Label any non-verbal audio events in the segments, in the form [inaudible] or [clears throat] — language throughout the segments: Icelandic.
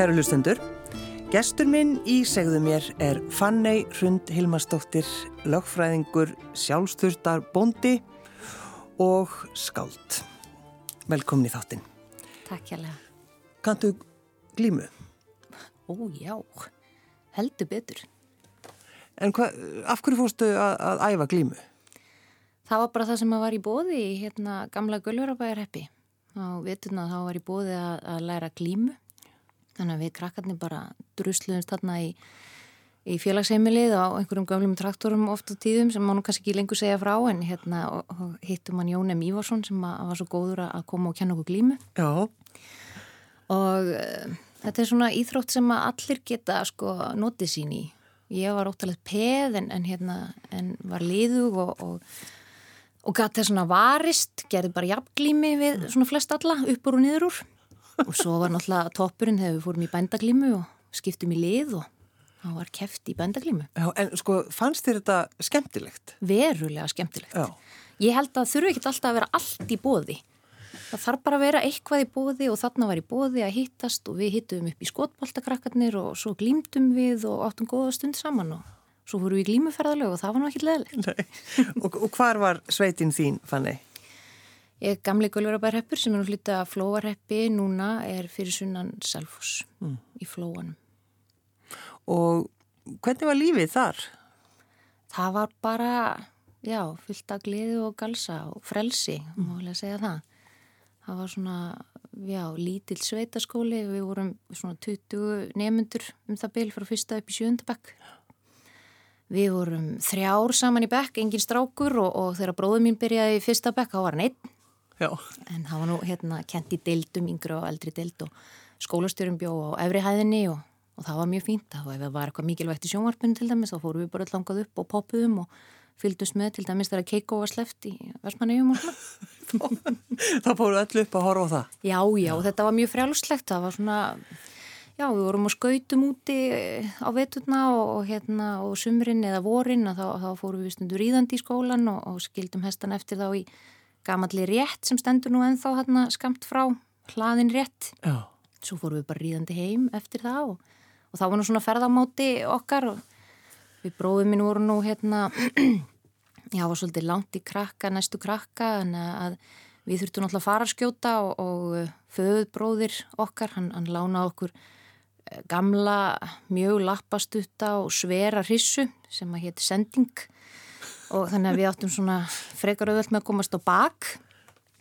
Kæru hlustendur, gestur minn í segðu mér er Fannei Hrund Hilmarsdóttir, lögfræðingur, sjálfsturtar, bondi og skáld. Velkomin í þáttinn. Takk hjálpa. Kantu glímu? Ó já, heldur betur. En hva, af hverju fórstu að, að æfa glímu? Það var bara það sem að var í bóði í hérna gamla Gullverabæjarheppi. Á vituna þá var í bóði að, að læra glímu. Þannig að við krakkarnir bara drusluðumst þarna í, í félagsheimilið á einhverjum gamlum traktorum oft á tíðum sem má nú kannski ekki lengur segja frá en hérna hittum hann Jón M. Ívarsson sem að, að var svo góður að koma og kenna okkur glímu. Já. Og uh, þetta er svona íþrótt sem að allir geta sko notið sín í. Ég var óttalega peð en, en, hérna, en var liðug og, og, og gæti það svona varist, gerði bara jafnglými við svona flest alla, uppur og niður úr. Og svo var náttúrulega toppurinn þegar við fórum í bændaglímu og skiptum í lið og það var keft í bændaglímu. Já, en sko fannst þér þetta skemmtilegt? Verulega skemmtilegt. Já. Ég held að þurfu ekki alltaf að vera allt í bóði. Það þarf bara að vera eitthvað í bóði og þarna var í bóði að hittast og við hittum upp í skotboltakrakkarnir og svo glýmdum við og áttum góða stund saman og svo fórum við í glýmuferðalög og það var náttúrulega ekki leðilegt. og, og hvar var sveitin þín, Fanni? Ég er gamli Gulverabærheppur sem er nú hluta að Flóarheppi núna er fyrir sunnan Selfos mm. í Flóanum. Og hvernig var lífið þar? Það var bara, já, fullt af gleðu og galsa og frelsi, mm. má að segja það. Það var svona, já, lítill sveitaskóli, við vorum svona 20 nefnundur um það byl frá fyrsta upp í sjöndabæk. Við vorum þrjár saman í bekk, engin strákur og, og þegar bróðum mín byrjaði í fyrsta bekk, þá var hann einn. Já. En það var nú hérna kent í deildum, yngri og eldri deild og skólastjórum bjó á efri hæðinni og, og það var mjög fínt. Það var, ef það var eitthvað mikilvægt í sjónvarpunum til dæmis, þá fórum við bara langað upp og poppuðum og fylgdust með til dæmis þegar Keiko var sleft í Vestmannegjum og svona. [laughs] þá fóru allir upp að horfa á það? Já, já, þetta var mjög frjálslegt. Það var svona, já, við vorum á skautum úti á veturna og, og hérna og sumrin eða vorin þá, þá fórum við stundur íðandi í skólan og, og skildum hestan eftir þá í gamalli rétt sem stendur nú ennþá hérna skamt frá hlaðin rétt. Já. Svo fórum við bara ríðandi heim eftir það og, og þá var nú svona ferðamáti okkar og við bróðum minn voru nú hérna, [clears throat] já, var svolítið langt í krakka, næstu krakka, en að við þurftum alltaf að fara að skjóta og, og föðbróðir okkar, hann, hann lánaði okkur gamla, mjög lappastutta og svera hrissu sem að hétti sending og þannig að við áttum svona frekar auðvöld með að komast á bak.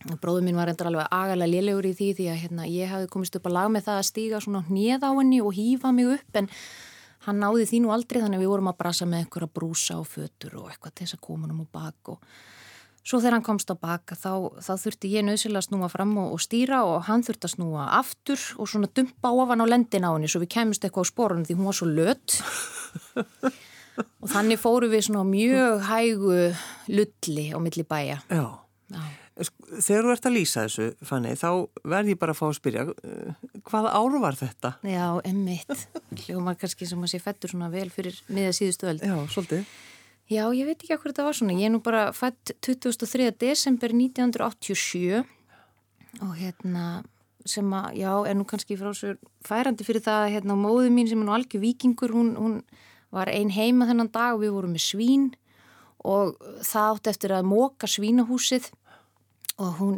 Og bróður mín var endur alveg agalega liðlegur í því því að hérna, ég hafi komist upp að lag með það að stíga svona hnið á henni og hýfa mig upp en hann náði því nú aldrei þannig að við vorum að brasa með einhverja brúsa og fötur og eitthvað til þess að koma hann á bak og svo þegar hann komst á baka þá, þá þurfti ég nöðsilega að snúa fram og, og stýra og hann þurfti að snúa aftur og svona dumpa ofan á lendin á henni svo við kemist eitthvað á sporunum því hún var svo lött [laughs] og þannig fóru við svona mjög hægu lulli á milli bæja. Já. Já. Þegar þú ert að lýsa þessu, Fanni, þá verð ég bara að fá að spyrja, hvaða áru var þetta? Já, emmitt. Hljómar kannski sem að sé fættur svona vel fyrir miða síðustu öll. Já, svolítið. Já, ég veit ekki hvað þetta var svona. Ég er nú bara fætt 23. desember 1987 og hérna sem að, já, er nú kannski frá svo færandi fyrir það að hérna móðu mín sem er nú algjör vikingur, hún, hún var ein heima þennan dag og við vorum með svín og það átti eftir að móka svínahúsið og hún,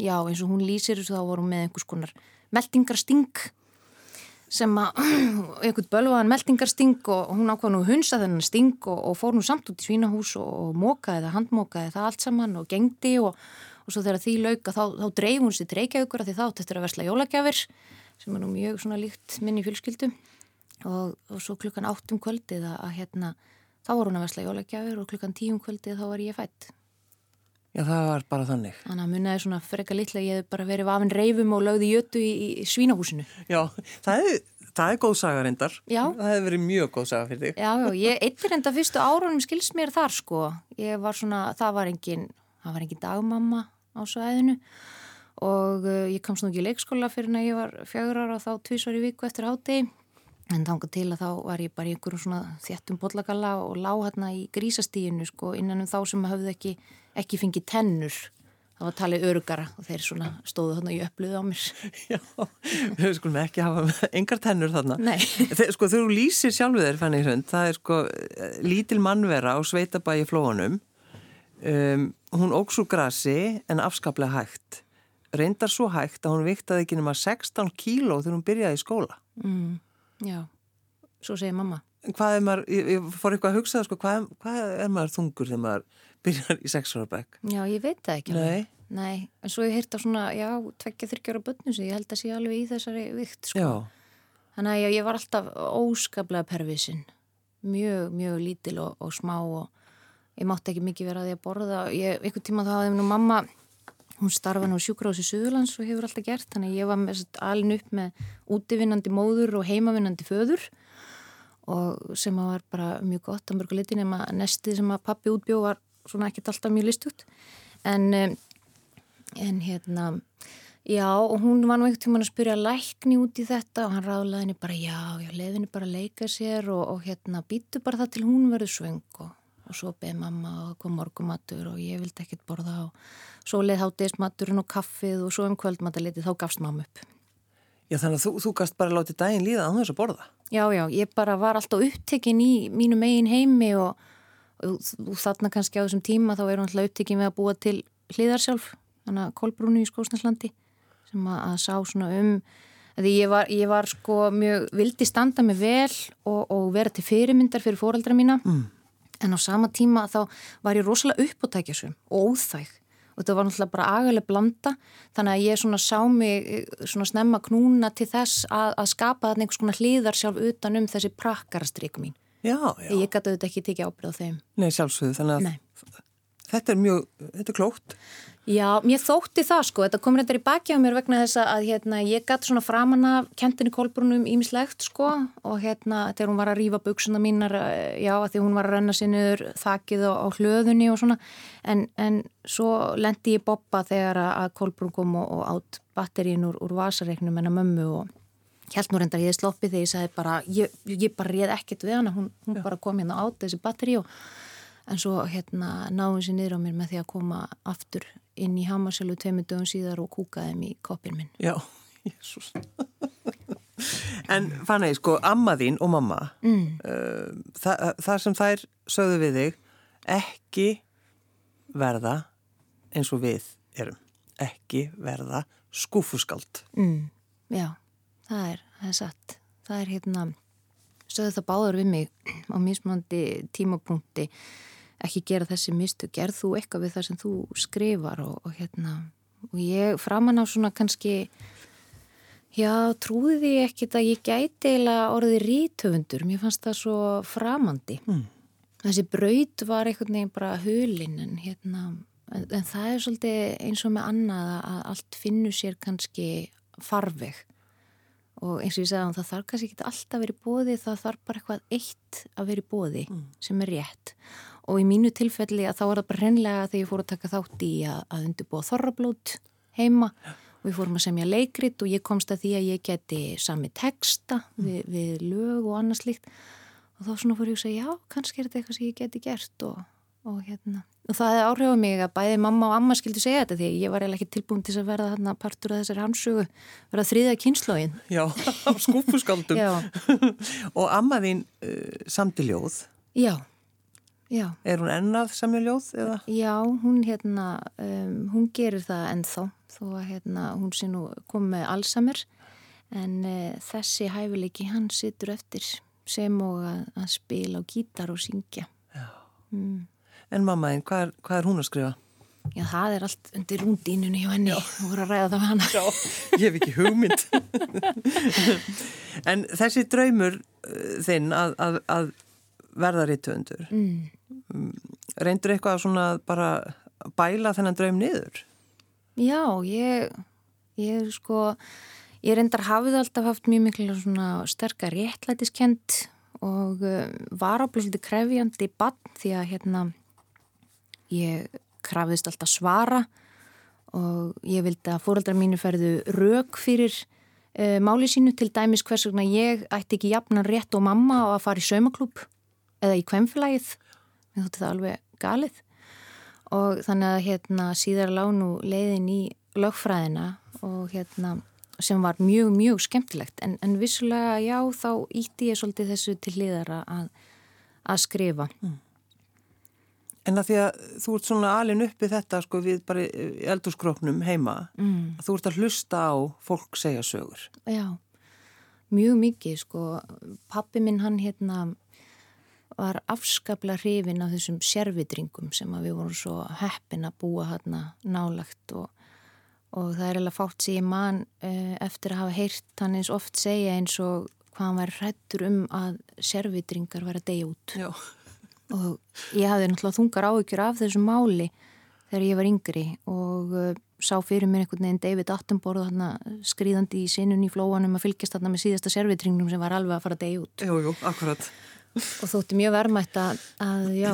já eins og hún lýsir þá vorum með einhvers konar meldingarsting sem að [clears throat] einhvern bölvaðan meldingarsting og hún ákvað nú hunsa þennan sting og, og fór nú samt út í svínahús og, og mókaði það, handmókaði það allt saman og gengdi og, og svo þegar því lauka þá, þá dreif hún sér dreikjaukur því þá þetta er að versla jólagjafir sem er nú mjög svona líkt minni fjölskyldu og svo klukkan áttum kvöldið að, að hérna þá voru hún að versla jólagjafir og klukkan tíum kvöldið þá var ég fætt Já, það var bara þannig. Þannig að munnaði svona freka litla, ég hef bara verið vafinn reifum og lögði jötu í, í svínahúsinu. Já, það er, það er góð saga reyndar. Já. Það hefur verið mjög góð saga fyrir þig. Já, já, ég eittir enda fyrstu árunum skils mér þar sko. Ég var svona, það var engin, það var engin dagmamma á sveðinu og uh, ég komst nú ekki í leikskóla fyrir en að ég var fjögur ára og þá tvísvar í viku eftir hátegi. En þángu til að þá var ég bara í einhverjum svona þjættum bollagalla og lág hérna í grísastíinu sko innan um þá sem hafði ekki, ekki fengið tennur það var talið örugara og þeir svona stóðu þarna í öfluðu á mér. [laughs] Já, við skulum ekki hafa engar tennur þarna. Nei. [laughs] Þeir, sko, þú lýsir sjálfuð þér, Fanny Hrund, það er sko lítil mannvera á sveitabægi flóanum. Um, hún óks úr grasi en afskaplega hægt. Reyndar svo hægt að hún viktaði ekki nema 16 kíló þegar hún byrjaði í skóla. Mm, já, svo segir mamma. Hvað er maður, ég, ég fór eitthvað að hugsa það, sko, hvað, hvað er maður þungur þegar maður byrjar í sexuarbæk? Já, ég veit það ekki. Nei. Nei, en svo ég hýrt á svona, já, tveggja þryggjára bönnu sem ég held að sé alveg í þessari vikt, sko. Já. Þannig að ég, ég var alltaf óskaplega pervisinn, mjög, mjög lítil og, og smá og ég mátti ekki mikið vera að því að borða. Ég, einhvern tíma þá hafði nú mamma, hún starfa nú sjúkrási Suðurlands og hefur alltaf gert, þannig að ég var alin upp með útivinnandi móður og heimavinnandi föður og sem var bara mjög gott á mörguleitin en nestið sem að pappi útbjó var svona ekkert alltaf mjög listut. En, en hérna já og hún var nú einhvern tíman að spyrja lækni út í þetta og hann ráðlaði henni bara já, já, leiðinni bara að leika sér og, og hérna býtu bara það til hún verður svöng og, og svo beði mamma og kom morgumatur og ég vildi ekkert borða og svo leið hátegismaturinn og kaffið og svo um kvöldmataliti þá gafst mamma upp. Já þannig að þú, þú gast bara látið daginn líða á þess að borða? Já, já, ég bara var alltaf upptekinn í mínu megin heimi og, og, og þarna kannski á þessum tíma þá er hún alltaf upptekinn með að búa til hliðarsjálf, þannig að Kolbrúnu í Skósnarslandi sem að, að sá svona um, því ég var, ég var sko mjög, vildi standa mig vel og, og vera til fyrirmyndar fyrir fóreldra mína, mm. En á sama tíma þá var ég rosalega uppóttækjasum og óþæg og þetta var náttúrulega bara agaleg blanda þannig að ég svona sá mig svona snemma knúna til þess að, að skapa þarna einhvers konar hlýðar sjálf utan um þessi prakkarastryk mín. Já, já. Ég gæti auðvitað ekki tekið ábyrð á þeim. Nei, sjálfsögðu, þannig að Nei. þetta er mjög, þetta er klókt. Já, mér þótti það sko, þetta kom reyndar í baki á mér vegna þess að hérna, ég gæti svona framann af kentinni Kolbrunum ímislegt sko. Og hérna þegar hún var að rýfa buksuna mínar, já, að því hún var að renna sinniður þakkið á, á hlöðunni og svona, en, en svo lendi ég boppa þegar að Kolbrun kom og, og átt batterín úr, úr vasareiknum en að mömmu og held nú reyndar ég sloppi þegar ég sagði bara, ég, ég bara réð ekkert við hana, hún, hún bara kom hérna átt þessi batteri og en svo hérna náðum sér niður á mér með því að koma aftur inn í Hamarselu tveimur dögum síðar og kúkaði þeim í koppin minn. Já, jésús. en fann ég, sko, amma þín og mamma, mm. uh, það, það sem þær sögðu við þig, ekki verða eins og við erum, ekki verða skúfuskald. Mm. Já, það er, það er satt. Það er hérna, sögðu það báður við mig á mismandi tímapunkti ekki gera þessi mistu, gerð þú eitthvað við það sem þú skrifar og, og hérna og ég framan á svona kannski já, trúði því ekkit að ég gæti eila orðið rítöfundur, mér fannst það svo framandi. Mm. þessi braut var einhvern veginn bara hulinn en hérna, en, en það er svolítið eins og með annað að allt finnur sér kannski farveg. Og eins og ég segði að það þarf kannski ekki alltaf í bóði, það þarf bara eitthvað eitt að vera í bóði mm. sem er rétt. og í mínu tilfelli að þá var það bara hreinlega þegar ég fór að taka þátt í að, að undirbúa þorrablót heima. Og við fórum að semja leikrit og ég komst að því að ég geti sami texta mm. við, við lög og annað slíkt. Og þá svona fór ég að segja já, kannski er þetta eitthvað sem ég geti gert og, og hérna. Og það hefði áhrifað mig að bæði mamma og amma skildi segja þetta því ég var eiginlega ekki tilbúin til að verða þarna partur af þessari hansögu, verða þriða kynnslógin Já, [laughs] á skúfuskaldum [laughs] og amma þín uh, samtiljóð Já Já. Er hún ennað samjáljóð? Eða? Já, hún, hérna, um, hún gerir það ennþá þó að hérna, hún sé nú komið allsamir en uh, þessi hæfileiki hann situr eftir sem og að, að spila á gítar og syngja. Mm. En mamma einn, hvað, hvað er hún að skrifa? Já, það er allt undir rúndínunni hjá henni og voru að ræða það með hana. Já, ég hef ekki hugmynd. en þessi draumur uh, þinn að, að, að verða rítuundur mm. Reyndur eitthvað svona bara bæla þennan draum niður? Já, ég ég sko ég reyndar hafið alltaf haft mjög miklu svona sterkar réttlætiskend og uh, var áblíðslega krefjandi bann því að hérna ég krafðist alltaf svara og ég vildi að fóröldra mínu ferðu rauk fyrir uh, máli sínu til dæmis hvers vegna ég ætti ekki jafnan rétt og mamma á að fara í saumaklúb eða í kvemflægið, mér þótti það alveg galið og þannig að hérna síðar lánu leiðin í lögfræðina og hérna sem var mjög, mjög skemmtilegt en, en vissulega já þá ítti ég svolítið þessu til liðara að, að skrifa. Mm. En að því að þú ert svona alin uppi þetta sko við bara eldurskróknum heima, mm. að þú ert að hlusta á fólk segja sögur. Já, mjög mikið sko. Pappi minn hann hérna var afskaplega hrifin af þessum sérvitringum sem við vorum svo heppin að búa hérna nálagt og, og það er alveg fátt sem ég man uh, eftir að hafa heyrt hann eins oft segja eins og hvað hann var hrættur um að sérvitringar var að deyja út. Já. og ég hafði náttúrulega þungar áhyggjur af þessu máli þegar ég var yngri og uh, sá fyrir mér einhvern veginn David Attenborough skrýðandi í sinun í flóanum að fylgjast þarna með síðasta sérvitringnum sem var alveg að fara að deyja út. Jú, jú, akkurat og þótti mjög verðmætt að, að, já,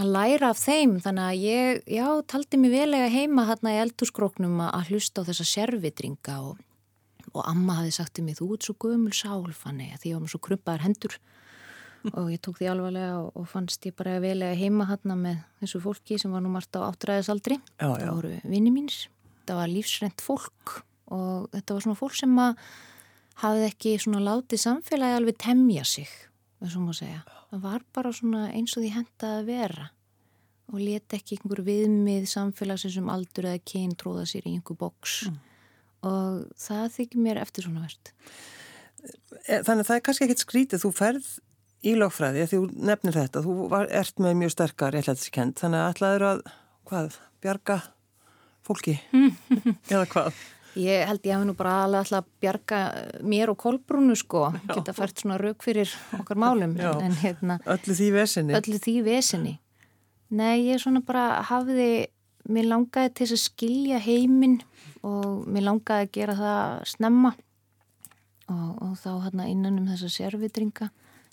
að læra af þeim. Þannig að ég, já, taldi mér velega heima hérna í eldurskróknum að hlusta á þessa sérvitringa og, og amma hafi sagt til mig, þú ert svo gömul sálfanni því ég var með svo krumpaðar hendur. Og ég tók því alvarlega og, og fannst ég bara velega heima hérna með þessu fólki sem var nú margt á áttræðisaldri. Það voru vinni mínir, það var lífsrent fólk og þetta var svona fólk sem að hafið ekki svona látið samfélagi alveg temja sig eins og maður segja. Það var bara svona eins og því hendaði að vera og leti ekki einhver viðmið samfélagsins um aldur eða kyn tróða sér í einhver boks mm. og það þykir mér eftir svona verðt. E, þannig að það er kannski ekkert skrítið, þú ferð í lagfræði því þú nefnir þetta, þú var, ert með mjög sterkar réttlætiskend, þannig að ætlaður að, hvað, bjarga fólki [laughs] eða hvað? Ég held ég hafi nú bara alveg alltaf bjarga mér og Kolbrúnu sko, Já. geta fært svona rauk fyrir okkar málum. En, hérna, öllu því vesinni. Öllu því vesinni. Nei, ég svona bara hafiði, mér langaði til að skilja heiminn og mér langaði að gera það snemma og, og þá hérna innan um þessa sérvitringa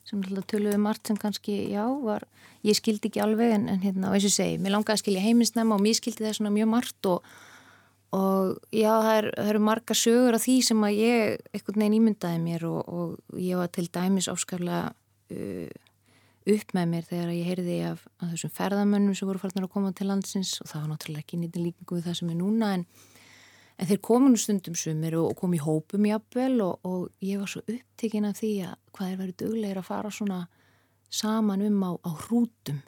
sem alltaf töluði margt sem kannski, já, var, ég skildi ekki alveg en, en hérna, og eins og segi, mér langaði að skilja heiminn snemma og mér skildi það svona mjög margt og og já, það, er, eru marga sögur af því sem að ég einhvern veginn ímyndaði mér og, og ég var til dæmis áskaflega uh, upp með mér þegar ég heyrði af, af þessum ferðamönnum sem voru farnar að koma til landsins og það var náttúrulega ekki nýttin líkingu við það sem er núna en, en þeir kominu stundum sumir og, og kom í hópum jafnvel og, og ég var svo upptekinn af því að hvað er verið duglegir að fara svona saman um á, á hrútum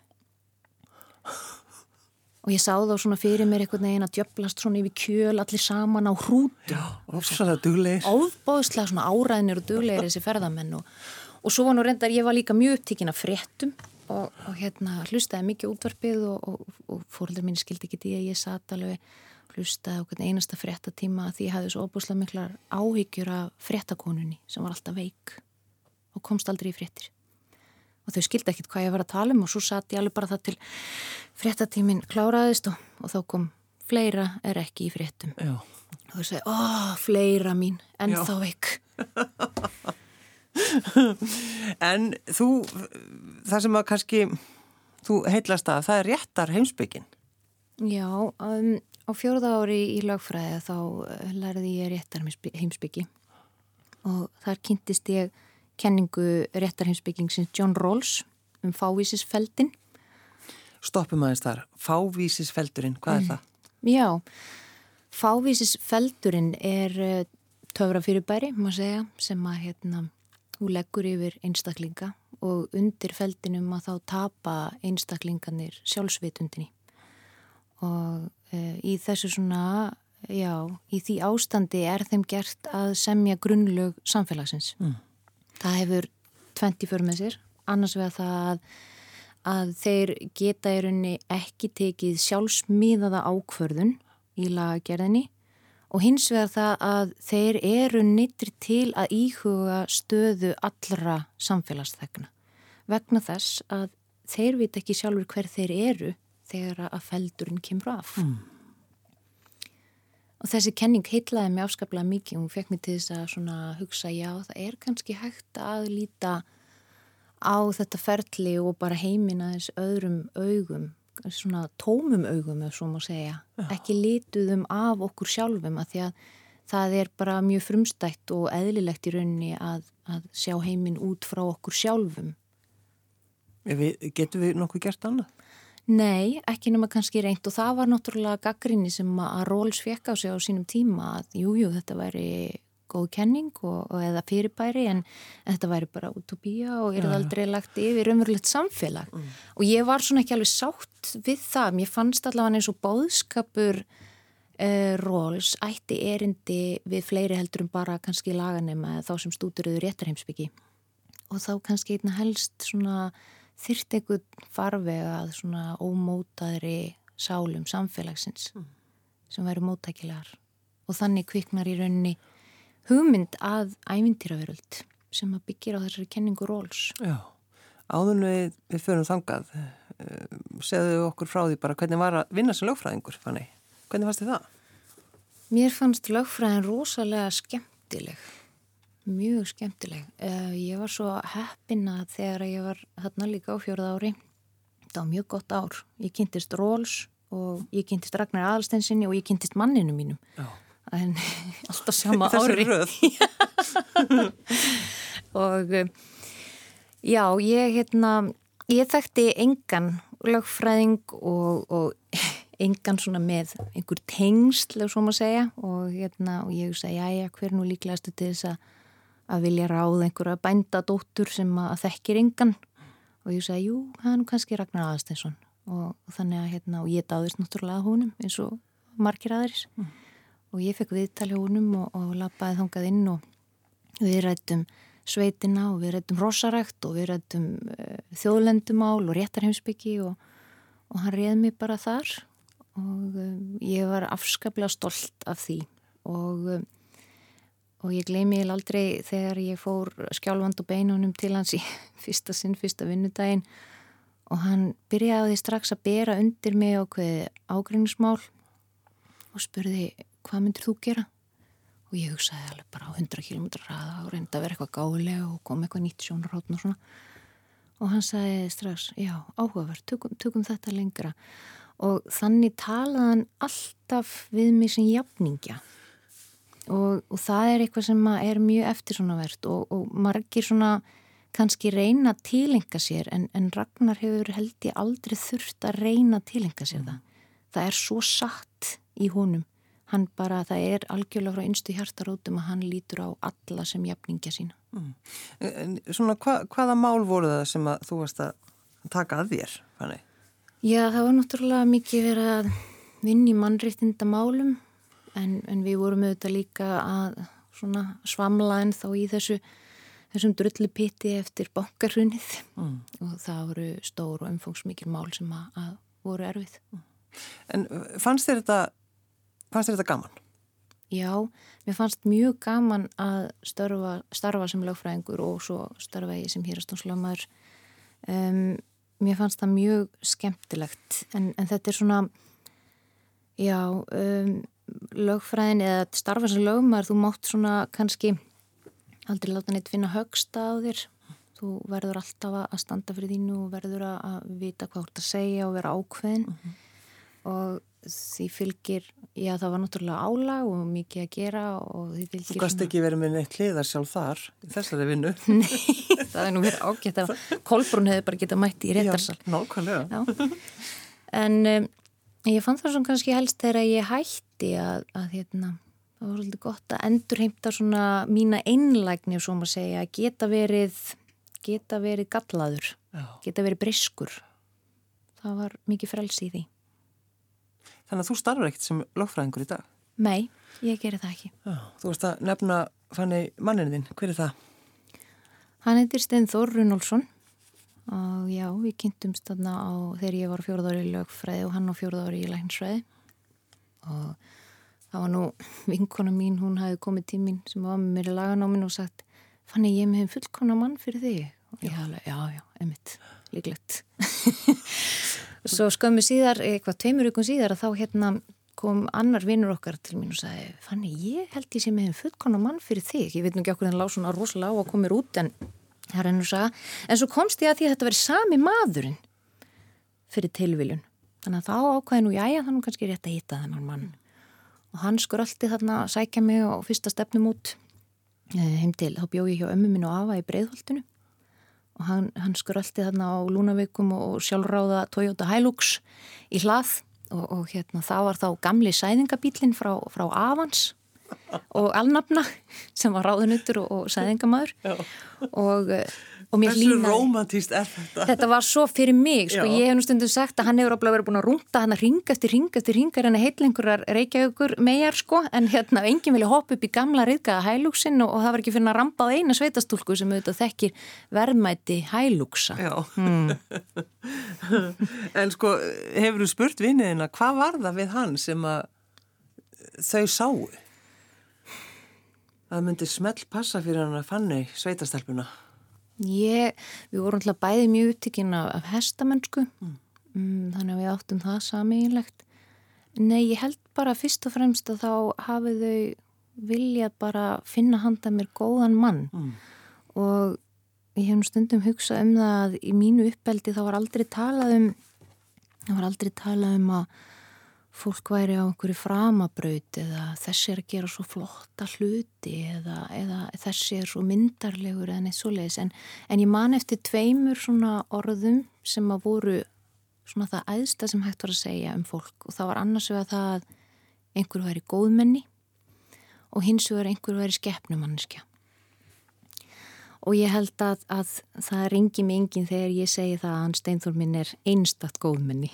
og ég sá þá svona fyrir mér einhvern veginn að djöblast svona yfir kjöl allir saman á hrútu ofsalega duglegir. Óbáðslega svona áræðinir og duglegir þessi ferðamenn og, og svo var nú reyndar, ég var líka mjög upptíkin af fréttum og, og hérna hlustaði mikið útvarpið og, og fóröldur mín skildi ekki því að ég satt alveg hlustaði okkur einasta fréttatíma því ég hafði svo óbúslega miklar áhyggjur af fréttakonunni sem var alltaf veik og komst aldrei í fréttir og þau skildi ekkit hvað ég var að tala um og svo satt ég alveg bara það til fréttatímin kláraðist og, og þá kom fleira er ekki í fréttum Já. og þau segi, ó, fleira mín en Já. þá ekki [laughs] En þú það sem að kannski þú heitlast að það er réttar heimsbyggin Já, um, á fjörða ári í lagfræði þá eh, lærði ég réttar heimsbyggi og þar kynntist ég kenningu réttarheimsbyggingsins John Rawls um fávísisfeldin. Stoppum aðeins þar. Fávísisfeldurinn, hvað mm. er það? Já, fávísisfeldurinn er eh, töfra fyrirbæri, maður segja, sem að hérna, hún leggur yfir einstaklinga og undir feldinum að þá tapa einstaklinganir sjálfsvitundinni. Og e, í þessu svona, já, í því ástandi er þeim gert að semja grunnlög samfélagsins. Mm. Það hefur 20 för með sér, annars vegar það að, þeir geta í rauninni ekki tekið sjálfsmíðaða ákvörðun í lagagerðinni og hins vegar það að þeir eru nýttir til að íhuga stöðu allra samfélagsþegna vegna þess að þeir veit ekki sjálfur hver þeir eru þegar að feldurinn kemur af. Mm. Og þessi kenning heitlaði mig afskaplega mikið og hún fekk mér til þess að hugsa já það er kannski hægt að líta á þetta ferli og bara heimina þess öðrum augum, svona tómum augum ef svo má segja, já. ekki lítuðum af okkur sjálfum að því að það er bara mjög frumstætt og eðlilegt í rauninni að, að sjá heiminn út frá okkur sjálfum. Við, getur við nokkuð gert annað? Nei, ekki nema kannski reynd og það var náttúrulega gaggrinni sem að Róls fekk á sig á sínum tíma að jújú jú, þetta væri góð kenning og, og eða fyrirbæri en þetta væri bara utopía og er það aldrei lagt yfir umverulegt samfélag. Mm. og ég var svona ekki alveg sátt við það, mér fannst allavega eins og bóðskapur uh, Róls ætti erindi við fleiri heldur um bara kannski laganema þá sem stúduruður réttarheimsbyggi og þá kannski einna helst svona þyrrt einhvern farvegað svona ómótaðri sálum samfélagsins mm. sem væri móttækilegar og þannig kviknar í raunni hugmynd að ævintýraveröld sem að byggja á þessari kenningu róls. Já, áðun við, við förum þangað eh, segðu okkur frá því bara hvernig var að vinna sem lögfræðingur, fannig. Hvernig fannst þið það? Mér fannst lögfræðin rosalega skemmtileg mjög skemmtileg. Uh, ég var svo heppina þegar ég var þarna líka á fjörða ári. Það var mjög gott ár. Ég kynntist Róls og ég kynntist Ragnar Aðalstensinni og ég kynntist manninu mínum. Já. En [laughs] alltaf [laughs] sama ári. Þessi röð. [laughs] og eh, já, ég hérna, ég þekkti engan lögfræðing og, og engan svona með einhver tengsl, ef svo maður segja og hérna, og ég sagði, já, já, hver nú líklegast til þess að að vilja ráða einhverja bændadóttur sem að þekkir yngan og ég sagði, jú, það er nú kannski Ragnar Aðarsteinsson og, og þannig að hérna, og ég dáðist náttúrulega húnum eins og margir aðeins mm. og ég fekk viðtali húnum og, og lappaði þangað inn og við rættum sveitina og við rættum rosarækt og við rættum uh, þjóðlendumál og réttarheimsbyggi og, og hann réð mér bara þar. Og um, ég var afskaplega stolt af því. Og um, og ég gleymi ég aldrei þegar ég fór skjálfand og beinunum til hans í [laughs] fyrsta sinn, fyrsta vinnudaginn. Og hann byrjaði strax að bera undir mig á hverju ágrinnismál og spurði hvað myndir þú gera? Og ég hugsaði alveg bara á 100 km ræða og reyndi að vera eitthvað gálega og kom eitthvað nýtt sjónarhóttn og svona. Og hann sagði strax, já, áhugavert, tökum, tökum þetta lengra. Og þannig talaði hann alltaf við mig sem jafningja og, og það er eitthvað sem er mjög eftirsonavert og, og margir svona kannski reyna að tilenga sér en, en Ragnar hefur held ég aldrei þurft að reyna að tilenga sér það. Það er svo satt í honum. Hann bara, það er algjörlega frá einstu hjartarótum að hann lítur á alla sem jafningja sína. Mm. Svona hva, hvaða mál voru það sem að þú varst að taka að þér? Fannig? Já, það var náttúrulega mikið verið að vinni mannreitinda málum en, en við vorum auðvitað líka að svamla en þá í þessu þessum drullupitti eftir bankarhunnið mm. og það voru stór og umfangsmikil mál sem að, að voru erfið. Mm. En fannst þér þetta, fannst þér þetta gaman? Já, mér fannst mjög gaman að starfa, starfa sem lögfræðingur og svo starfa ég sem hýrastónslöfmaður. Um, mér fannst það mjög skemmtilegt en, en þetta er svona, já, um, lögfræðin eða starfa sem lögmar þú mátt svona kannski aldrei láta neitt finna högsta á þér. Þú verður alltaf að standa fyrir þínu og verður að vita hvað þú ert að segja og vera ákveðin. Mhm. -huh. og því fylgir já það var náttúrulega álag og mikið að gera og því fylgir Þú gæst ekki verið með neitt hliðar sjálf þar í þessari vinnu. [laughs] Nei, það er nú verið ágætt að Kolbrún hefði bara getað mætti í réttarsal. Já, nákvæmlega En um, Ég fann það svona kannski helst þegar ég hætti að, að hérna, það var svolítið gott að endurheimta svona mína einlægni og svo maður segja að geta verið, geta verið gallaður, Já. geta verið briskur. Það var mikið frelsi í því. Þannig að þú starfur ekkert sem lögfræðingur í dag? Nei, ég gerir það ekki. Já, þú varst að nefna fanni manninu þinn, hver er það? Hann heitir Steinþór Runolfsson og já, við kynntumst þarna á þegar ég var fjóruðári í lögfræði og hann á fjóruðári í læknsfræði og það var nú vinkona mín, hún hafi komið tímin sem var með mér í laganámin og sagt fannig ég með þeim fullkona mann fyrir þig. Og ég hafði, já, já, emitt líklegt. [laughs] Svo skömmu síðar, eitthvað tveimur ykkur síðar að þá hérna kom annar vinnur okkar til mín og sagði fannig ég held ég sem með þeim fullkona mann fyrir þig. Ég veit nú ekki okkur en lág svona rosalega á að koma út en það er ennú saga, en svo komst ég að því að þetta veri sami maðurinn fyrir tilviljun þannig að þá ákvæði nú, jájá, þannig kannski rétt að hitta þennan mann. Og hann alltaf þarna að sækja mig á fyrsta stefnum út eh, heim til, þá bjóð ég hjá ömmu minn og afa í breyðholtinu og hann, hann skröldi þarna á Lúnavíkum og sjálfráða Toyota Hilux í hlað. Og, og hérna það var þá gamli sæðingabílinn frá, frá Avans og alnafna sem var ráðunuttur og, og sæðingamæður og Þessu romantíst er þetta? Þetta var svo fyrir mig, sko, Já. ég hef nú stundum sagt að hann hefur áblíð verið búin að rúnda hann að ringa eftir ringa eftir ringa en að heitlengurar reykjaugur megar, sko, en hérna enginn vilja hoppa upp í gamla riðgaða hælúksin og, og það var ekki fyrir að rampa á eina sveitastúlku sem auðvitað þekkir verðmæti hælúksa. Já, hmm. [laughs] en sko, hefur þú spurt vinniðina, hvað var það við hann sem að þau sáu? Það myndi smelt passa fyrir hann að fannu sveitastelpuna. Ég, við vorum alltaf bæði mjög upptikinn af, af hestamennsku mm. Mm, þannig að við áttum það samílegt Nei, ég held bara fyrst og fremst að þá hafið þau viljað bara finna handa mér góðan mann mm. og ég hef nú stundum hugsað um það að í mínu uppeldi þá var aldrei talað um það var aldrei talað um að fólk væri á einhverju framabraut eða þessi er að gera svo flotta hluti eða, eða þessi er svo myndarlegur eða neitt svo leiðis en, en ég man eftir tveimur svona orðum sem að voru svona það æðsta sem hægt var að segja um fólk. Og það var annars vegar það að einhverju væri góðmenni og hins vegar einhverju væri skeppnumanniska og ég held að, að það ringi mig enginn þegar ég segi það að hann Steinþór minn er einstatt góðmenni.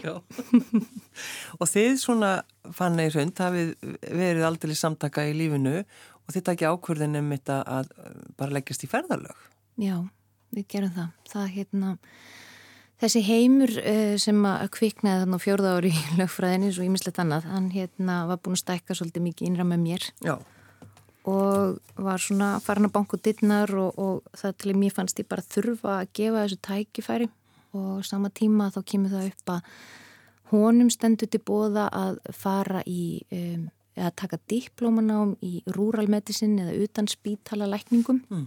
[laughs] og þið svona fann eða hrund hafið verið aldrei samtaka í lífinu og þið takja ákvörðin um þetta að bara leggjast í ferðarlög. Já, við gerum það. Það hérna, þessi heimur uh, sem að kviknaði þarna fjórða ári í lögfræðinni svo ímislegt annað, hann hérna var búin að stækka svolítið mikið innra með mér. Já og var svona farin að banka dittnar og, og það til að mér fannst ég bara þurfa að gefa þessu tækifæri. Og sama tíma þá kemur það upp að honum stendur til bóða að fara í um, eða taka diplómanám í rural medicine eða utan spítala lækningum mm.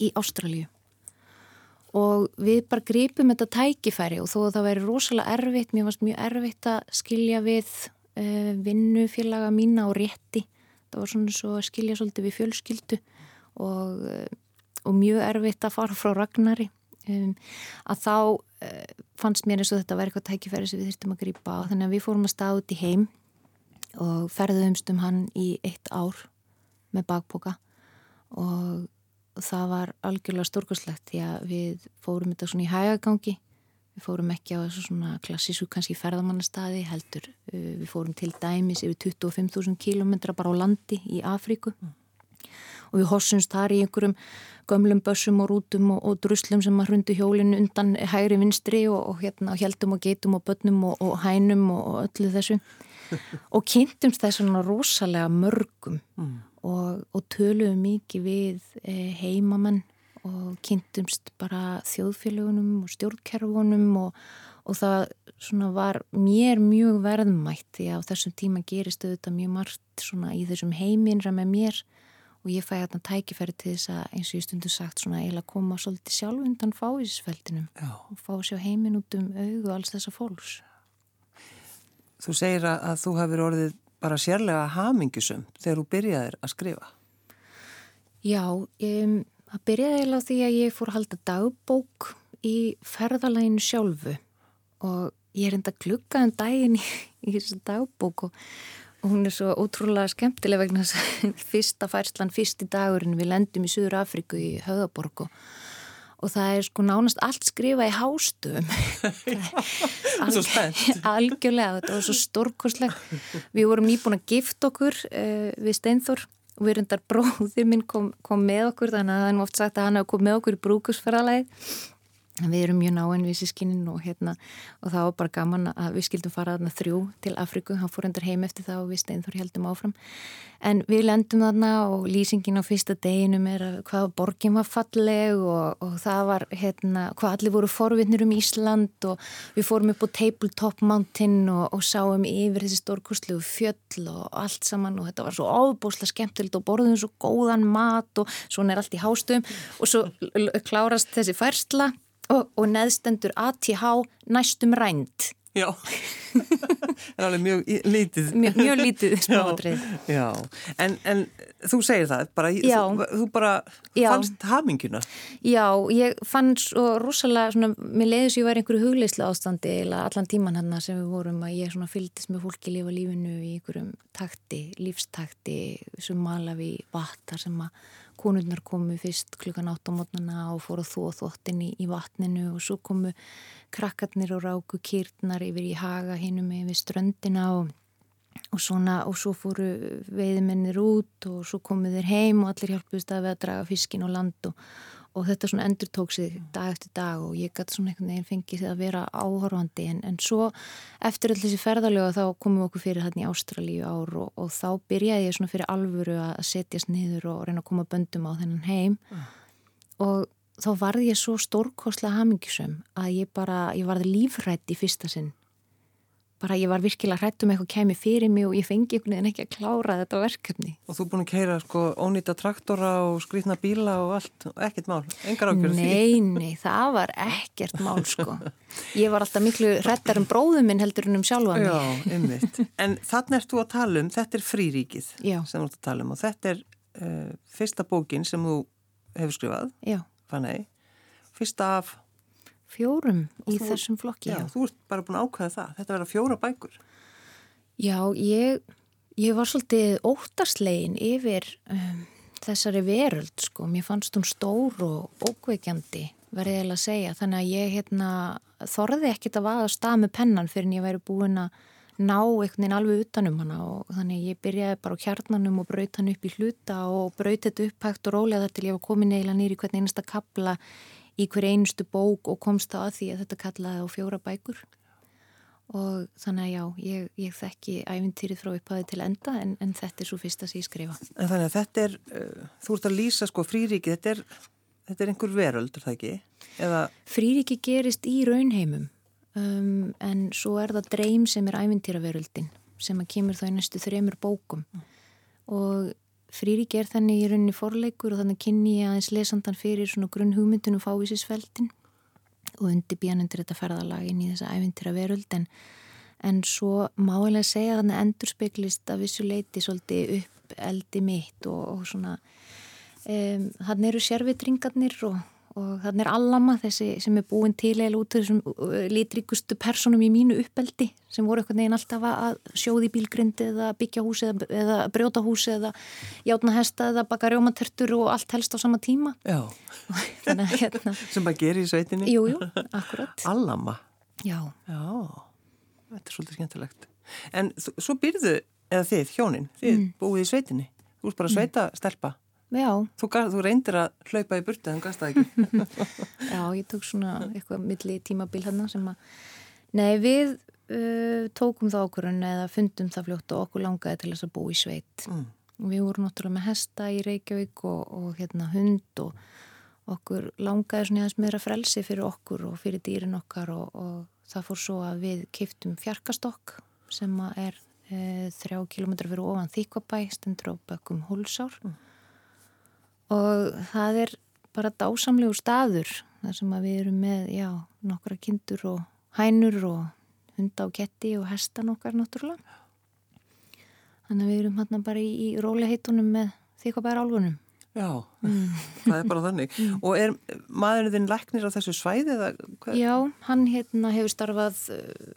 í Ástralju og við bara gripum þetta tækifæri og þó að það væri rosalega erfitt, mér fannst mjög erfitt að skilja við uh, vinnufélaga mína og rétti það var svona svo að skilja svolítið við fjölskyldu og, eh, og mjög erfitt að fara frá Ragnari. Um, að þá uh, fannst mér eins og þetta verið eitthvað tækifæri sem við þurftum að grýpa á. Þannig að við fórum að staða út í heim og ferðumst um hann í eitt ár með bakboka og það var algjörlega stórkoslegt því að við fórum þetta svona í hægagangi Við fórum ekki á þessu svona klassísu kannski ferðamannastadi heldur. Uh, við fórum til dæmis yfir 25.000 kílometra bara á landi í Afríku mm. og við hossumst þar í einhverjum gömlum bössum og rútum og, og druslum sem að hrundu hjólinu undan hægri vinstri og, og hérna heldum og geitum og bönnum og, og hænum og öllu þessu [laughs] og kynntumst það svona rosalega mörgum mm. og töluðum mikið við eh, heimamenn og kynntumst bara þjóðfélagunum og stjórnkerfunum og, og það var mér mjög verðmætt því að á þessum tíma gerist auðvitað mjög margt í þessum heiminra með mér og ég fæ hérna tækifæri til þess að eins og ég stundu sagt svona eiginlega koma svolítið sjálf undan fáisisveldinum og fá sér heimin út um auðu alls þessa fólks. Þú segir að þú hefur orðið bara sérlega hamingisum þegar þú byrjaðir að skrifa. Já, ég um, Það byrjaði eiginlega því að ég fór að halda dagbók í ferðalæginu sjálfu og ég er enda gluggaðan um daginn í, í þessu dagbók og, og hún er svo ótrúlega skemmtileg vegna þess að [laughs] fyrsta færslan, fyrsti dagurinn við lendum í Suður Afriku í Höðaborg og, og það er sko nánast allt skrifa í hástöfum. [laughs] [laughs] Algjörlega, þetta var svo stórkoslegt. Við vorum nýbúin að gifta okkur uh, við Steinþór og við reyndar bróðið minn kom, kom með okkur þannig að er oft sagt að hann hafa komið með okkur í brúkusferðalæð við erum mjög náinn við sískinnin og hérna og það var bara gaman að við skildum fara þarna þrjú til Afriku, hann fór endur heim eftir það og við steinþór heldum áfram. En við lendum þarna og lýsingin á fyrsta deginum er að hvað borgin var falleg og, og það var hérna hvað allir voru forvittnir um Ísland og við fórum upp á Tabletop Mountain og, og sáum yfir þessi stórkurslu fjöll og allt saman og þetta var svo ábúslega skemmtilegt og borðum svo góðan mat og svona er allt í hástum og svo færsla og, og neðstendur ATH næstum rænt Já, það [laughs] er alveg mjög lítið. Mjög, mjög lítið [laughs] smáatrið. En, en þú segir það, bara, þú, þú bara já. fannst haminguna. Já, ég fann svo rosalega, svona, mér leiðis ég var einhverju hugleislega ástandi eða allan tíman hann sem við vorum að ég svona fylltist með fólki lifa lífinu í einhverjum takti, lífstakti, sem mala við vattar sem að konurnar komu fyrst klukkan átt á mótnana og fóru þó þóttin í, í vatninu og svo komu krakkarnir og ráku kýrnar yfir í haga hinnum yfir ströndina og, og svona og svo fóru veiðmennir út og svo komu þeir heim og allir hjálpuðist að við að draga fiskin og land og, og þetta svona endur tók sig dag eftir dag og ég gæti svona einhvern veginn fengið því að vera áhorfandi. En, en svo eftir allir þessi ferðarlega þá komum við okkur fyrir hérna í Ástralíu ár og, og þá byrjaði ég svona fyrir alvöru að setjast niður og reyna að koma böndum á þennan heim. Uh. og þá varði ég svo stórkoslega hamingisum að ég bara, ég varði lífrætt í fyrsta sinn bara ég var virkilega hrætt um eitthvað kemi fyrir mig og ég fengi einhvern veginn ekki að klára þetta verkefni. Og þú búin að keira sko ónýta traktora og skrýtna bíla og allt, ekkert mál, engar ákjörð því? Nei, nei, það var ekkert mál sko. Ég var alltaf miklu hrættar um bróðum minn heldur en um sjálfa mig. Já, einmitt. En þannig ert þú að tala um, þetta er fríríkið Já. sem þú ert að tala um og þetta er uh, fyrsta bókin sem þú hefur skrifað. Fanny, fyrsta af fjórum í þú, þessum flokki. Já, já, þú ert bara búin að ákvæða það. Þetta verða fjóra bækur. Já, ég, ég var svolítið óttaslegin yfir um, þessari veröld, sko. Mér fannst hún stór og ókveikjandi, verðið ég að segja. Þannig að ég hérna, þorði ekkit að vaða stað með pennan fyrir en ég væri búin að ná einhvern veginn alveg utanum hana og þannig ég byrjaði bara á kjarnanum og braut hann upp í hluta og braut þetta upp hægt og rólega þar til ég var komin eiginlega nýri hvern einasta kabla í hver einustu bók og komst það að því að þetta kallaði á fjóra bækur og þannig að já, ég, ég þekki æfintýrið frá upphæði til enda en, en þetta er svo fyrsta sem ég skrifa. En þannig að þetta er, uh, þú ert að lýsa sko fríríki, þetta er, þetta er einhver veröld, er það ekki? Eða... Fríríki gerist í raunheimum um, en svo er það dreym sem er æfintýraveröldin sem að kemur þá í næstu þremur bókum mm. og Frýrik er þannig í rauninni forleikur og þannig kynni ég aðeins lesandan fyrir svona grunn hugmyndunum fávísisveldin. Og undir björnundir þetta ferðalagin í þessa æfintir að veröld en, en svo máilega segja þannig endur speklist að vissu leiti svolítið upp eldi mitt og, og svona um, þannig eru sérvitringarnir og og þannig er Allama þessi sem er búin til eða út þessum uh, litrikustu personum í mínu uppeldi sem voru eitthvað neginn alltaf að sjóði bílgrindi eða byggja húsi eða, eða brjóta húsi eða játna hesta eða baka rjómatertur og allt helst á sama tíma. [laughs] Þannig, hérna, sem bara gerir í sveitinni. Jújú, jú, akkurat. Allama. Já. Já, þetta er svolítið skemmtilegt. En svo byrðu, eða þið, hjónin þið mm. búið í sveitinni. Þú erst bara að sveita mm. stelpa. Þú, þú reyndir að hlaupa í burtu en gasta ekki. [laughs] Já, ég tók svona eitthvað milli tímabil hérna sem að, nei við uh, tókum það okkur eða fundum það fljótt og okkur langaði til þess að bú í sveit. Mm. Við vorum náttúrulega með hesta í Reykjavík og, og hérna hund og okkur langaði svona aðeins meira frelsi fyrir okkur og fyrir dýrin okkar og, og það fór svo að við keiftum fjarkastokk sem er e, þrjá kilómetrar fyrir ofan Þýkvabæ, stendur á bökkum Hólsár. Mm og það er bara dásamlegu staður þar sem við erum með, já, nokkra kindur og hænur og hunda og ketti og hesta nokkar náttúrulega þannig að við erum hérna bara í, í róliheitunum með því hvað bara álfunum Já, mm. [laughs] það er bara þannig mm. og er maðurinn þinn læknir á þessu svæði? Já, hann hérna hefur starfað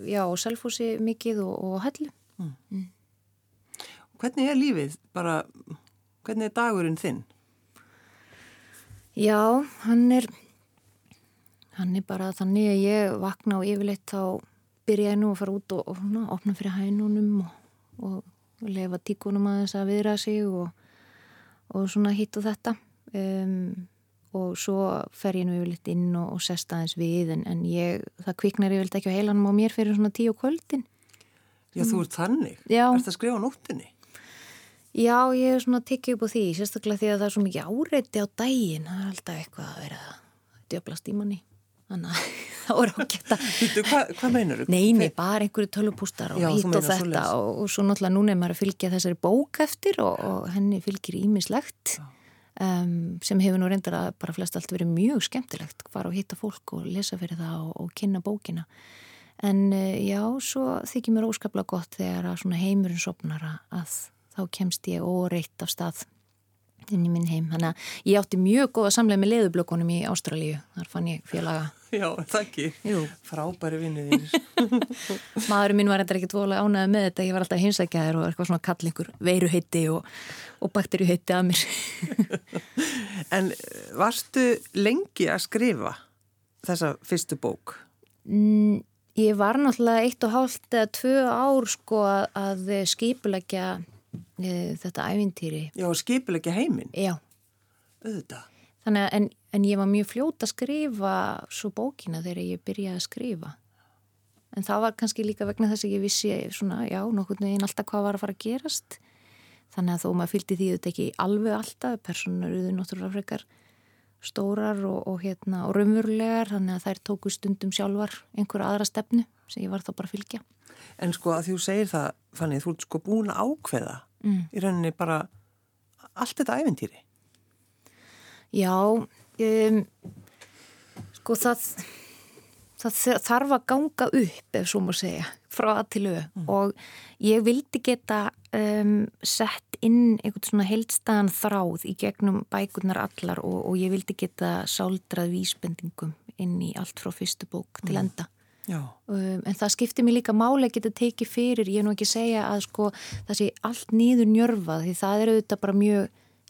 já, selfhúsi mikið og, og hellu mm. mm. Hvernig er lífið? Bara, hvernig er dagurinn þinn? Já, hann er hann er bara þannig að ég vakna og yfirleitt þá byrja ég nú að fara út og, og ná, opna fyrir hænunum og, og lefa tíkunum að þess að viðra sig og, og svona hitt og þetta um, og svo fer ég nú yfirleitt inn og sest aðeins við en, en ég, það kviknar yfirleitt ekki á heilanum á mér fyrir svona tíu kvöldin Já, þú ert þannig? Er þetta að skrifa á nóttinni? Já, ég er svona að tikka upp á því, sérstaklega því að það er svo mikið áreiti á daginn, það er alltaf eitthvað að vera djöblast í manni, þannig að [laughs] það voru ágætt að... Hvað hva meinar þú? Neini, bara einhverju tölupústar og hýtt og þetta og, og svo náttúrulega núna er maður að fylgja þessari bók eftir og, og henni fylgir ímislegt um, sem hefur nú reyndar að bara flest allt verið mjög skemmtilegt, fara og hýtta fólk og lesa fyrir það og, og kynna bókina. En uh, já, svo þykir mér óskaplega gott þegar að heimurinn sopnar að þá kemst ég óreitt af stað inn í minn heim. Þannig að ég átti mjög góða samlega með leðublökunum í Ástralíu. Þar fann ég félaga. Já, það ekki. Jú. Frábæri vinniðir. [laughs] Maðurinn minn var eitthvað ekki dvolega ánæðið með þetta. Ég var alltaf hinsækjaður og eitthvað svona kallingur veiruheiti og, og bakterjuheiti að mér. [laughs] en eh, varstu lengi að skrifa þessa fyrstu bók? Mm, ég var náttúrulega eitt og hálft eða tvö ár sko að skipulegja þetta ævintýri. Já, skipilegja heiminn? Já. Auðvitað. Þannig að, en, en ég var mjög fljóta að skrifa svo bókina þegar ég byrjaði að skrifa. En það var kannski líka vegna þess að ég vissi svona, já, nokkur neginn alltaf hvað var að fara að gerast. Þannig að þó maður fylgdi því þetta ekki alveg alltaf, personar auður náttúrulega frekar stórar og, og, hérna, og raunverulegar, þannig að þær tóku stundum sjálfar einhverja aðra stefnu sem ég var þá bara að fylgja. En sko að þú segir það, Fanny, þú ert sko búin að ákveða mm. í rauninni bara allt þetta æventýri. Já, um, sko það, það þarf að ganga upp, ef svo maður segja, frá að til auð mm. og ég vildi geta um, sett inn einhvern svona heildstæðan þráð í gegnum bækurnar allar og, og ég vildi geta sáldrað vísbendingum inn í allt frá fyrstu bók til mm. enda. Um, en það skiptir mér líka máli að geta tekið fyrir, ég er nú ekki að segja að sko það sé allt nýður njörfað því það er auðvitað bara mjög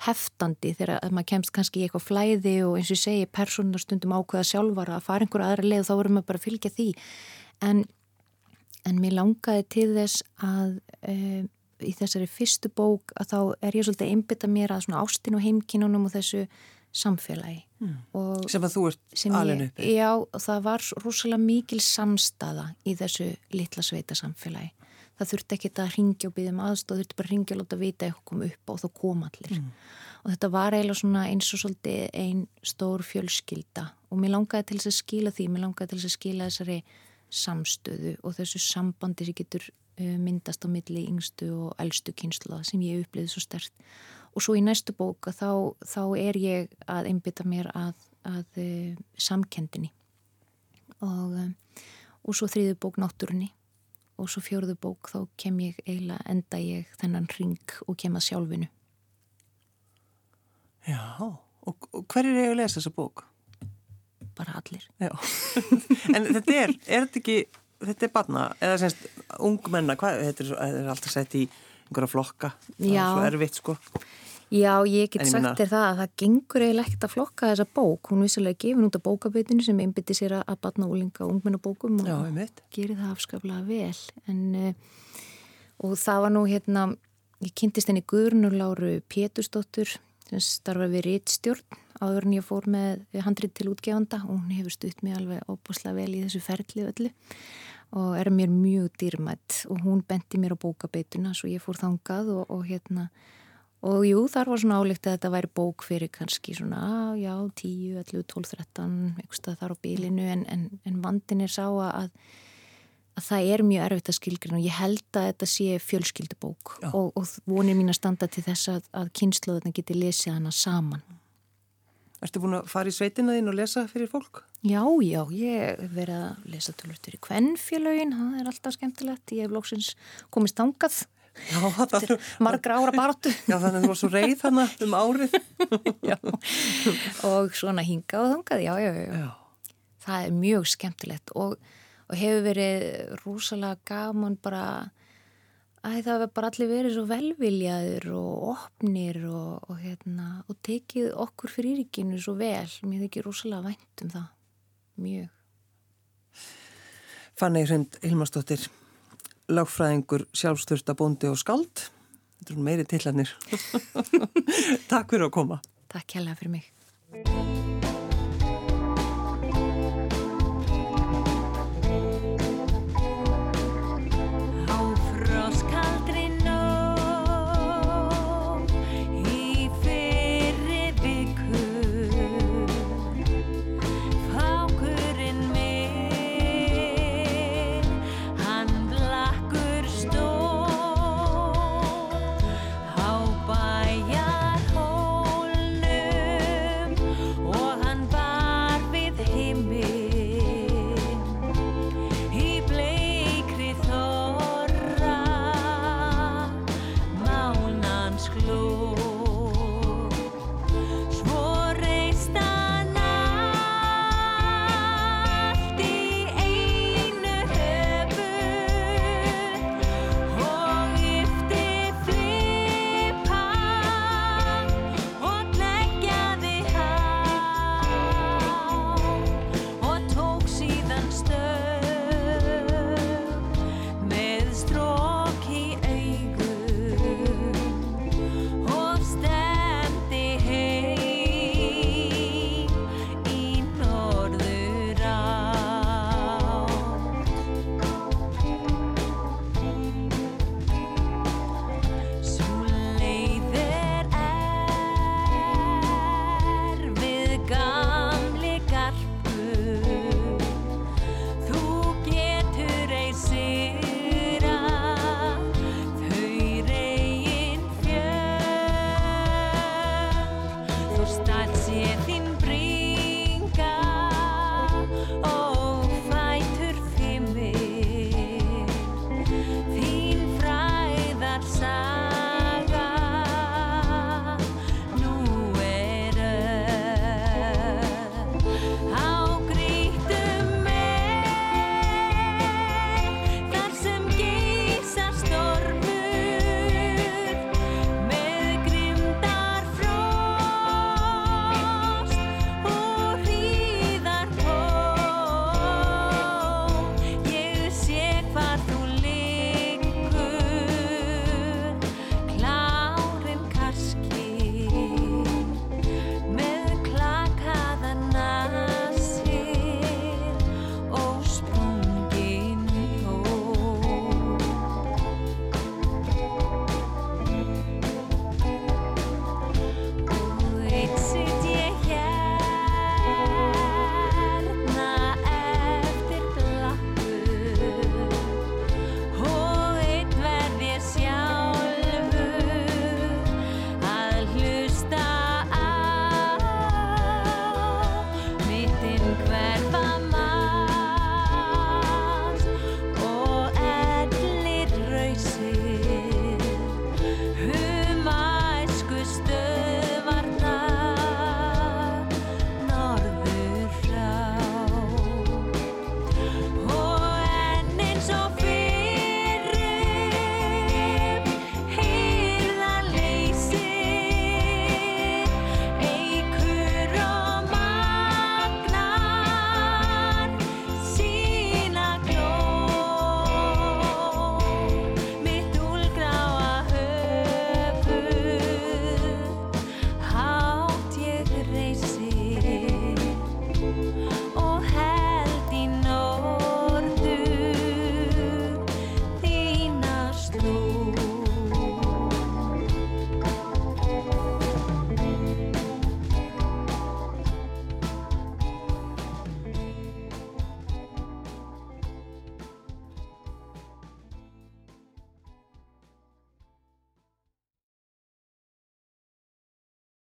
heftandi þegar maður kemst kannski í eitthvað flæði og eins og ég segi persónar stundum ákveða sjálfara að fara einhverja aðra leið þá verður maður bara að fylgja því en, en mér langaði til þess að um, í þessari fyrstu bók að þá er ég svolítið að einbita mér að svona ástin og heimkinunum og þessu samfélagi. Mm. sem að þú ert alveg uppi já, það var rosalega mikil samstaða í þessu litla sveita samfélagi það þurfti ekki að ringja og byggja um aðstóð, þurfti bara að ringja og láta vita eitthvað kom upp og þá kom allir. Mm. og þetta var eiginlega svona eins og svolítið einn stór fjölskylda. Og mér langaði til þess að skila því mér langaði til þess að skila þessari samstöðu og þessu sambandi sem getur uh, myndast á milli yngstu og eldstu kynsla sem ég uppliði svo stert og svo í næstu bóka þá, þá er ég að einbita mér að, að uh, samkendinni og, uh, og svo þrýðu bók náttúrunni. Og svo fjörðu bók þá kem ég eiginlega enda ég þennan ring og kem að sjálfinu. Já, og, og hver er ég að lesa þessa bók? Bara allir [laughs] En þetta er, er þetta ekki þetta er barna, eða semst ungmenna, hvað, þetta er, þetta er alltaf sett í einhverja flokka, það Já. er svo erfitt sko Já, ég get sagt þér það að það gengur eiginlega ekkert að flokka þessa bók. Hún vissilega gefin út af bókabitinu sem einbytti sér að batna úlinga og ungmennabókum og Já, gerir það afskaplega vel. En, uh, og það var nú hérna, ég kynntist henni Guðrunuláru Pétursdóttur sem starfa við Rittstjórn áður en ég fór með handrið til útgefanda og hún hefur stutt mig alveg óbúslega vel í þessu ferli öllu og er mér mjög dýrmætt og hún benti mér á bókabituna svo ég fór þangað og, og hérna Og jú, þar var svona álíkt að þetta væri bók fyrir kannski svona, já, 10, 11, 12, 13, eitthvað þar á bílinu en, en, en vandin er sá að, að það er mjög erfitt að skilgrina og ég held að þetta sé fjölskyldubók og, og vonir mín að standa til þess að, að kynsluðurna geti lesið hana saman. Erstu búin að fara í sveitina þín og lesa fyrir fólk? Já, já, ég hef verið að lesa tölur til kvennfélögin, það er alltaf skemmtilegt, ég hef lóksins komist ángað Já, það er margra ára baróttu. Já, þannig að þú var svo reið þannig um árið. [laughs] já, og svona hingað og þangað, já, já, já, já. Það er mjög skemmtilegt og, og hefur verið rúsalega gaman bara að það hefur bara allir verið svo velviljaður og opnir og, og, hérna, og tekið okkur fyrir ríkinu svo vel. Mér þykir rúsalega vænt um það. Mjög. Fanni Hrund Hilmarsdóttir lagfræðingur, sjálfstörsta bóndi og skald. Þetta er meiri tillanir. [laughs] Takk fyrir að koma. Takk hjálpa fyrir mig.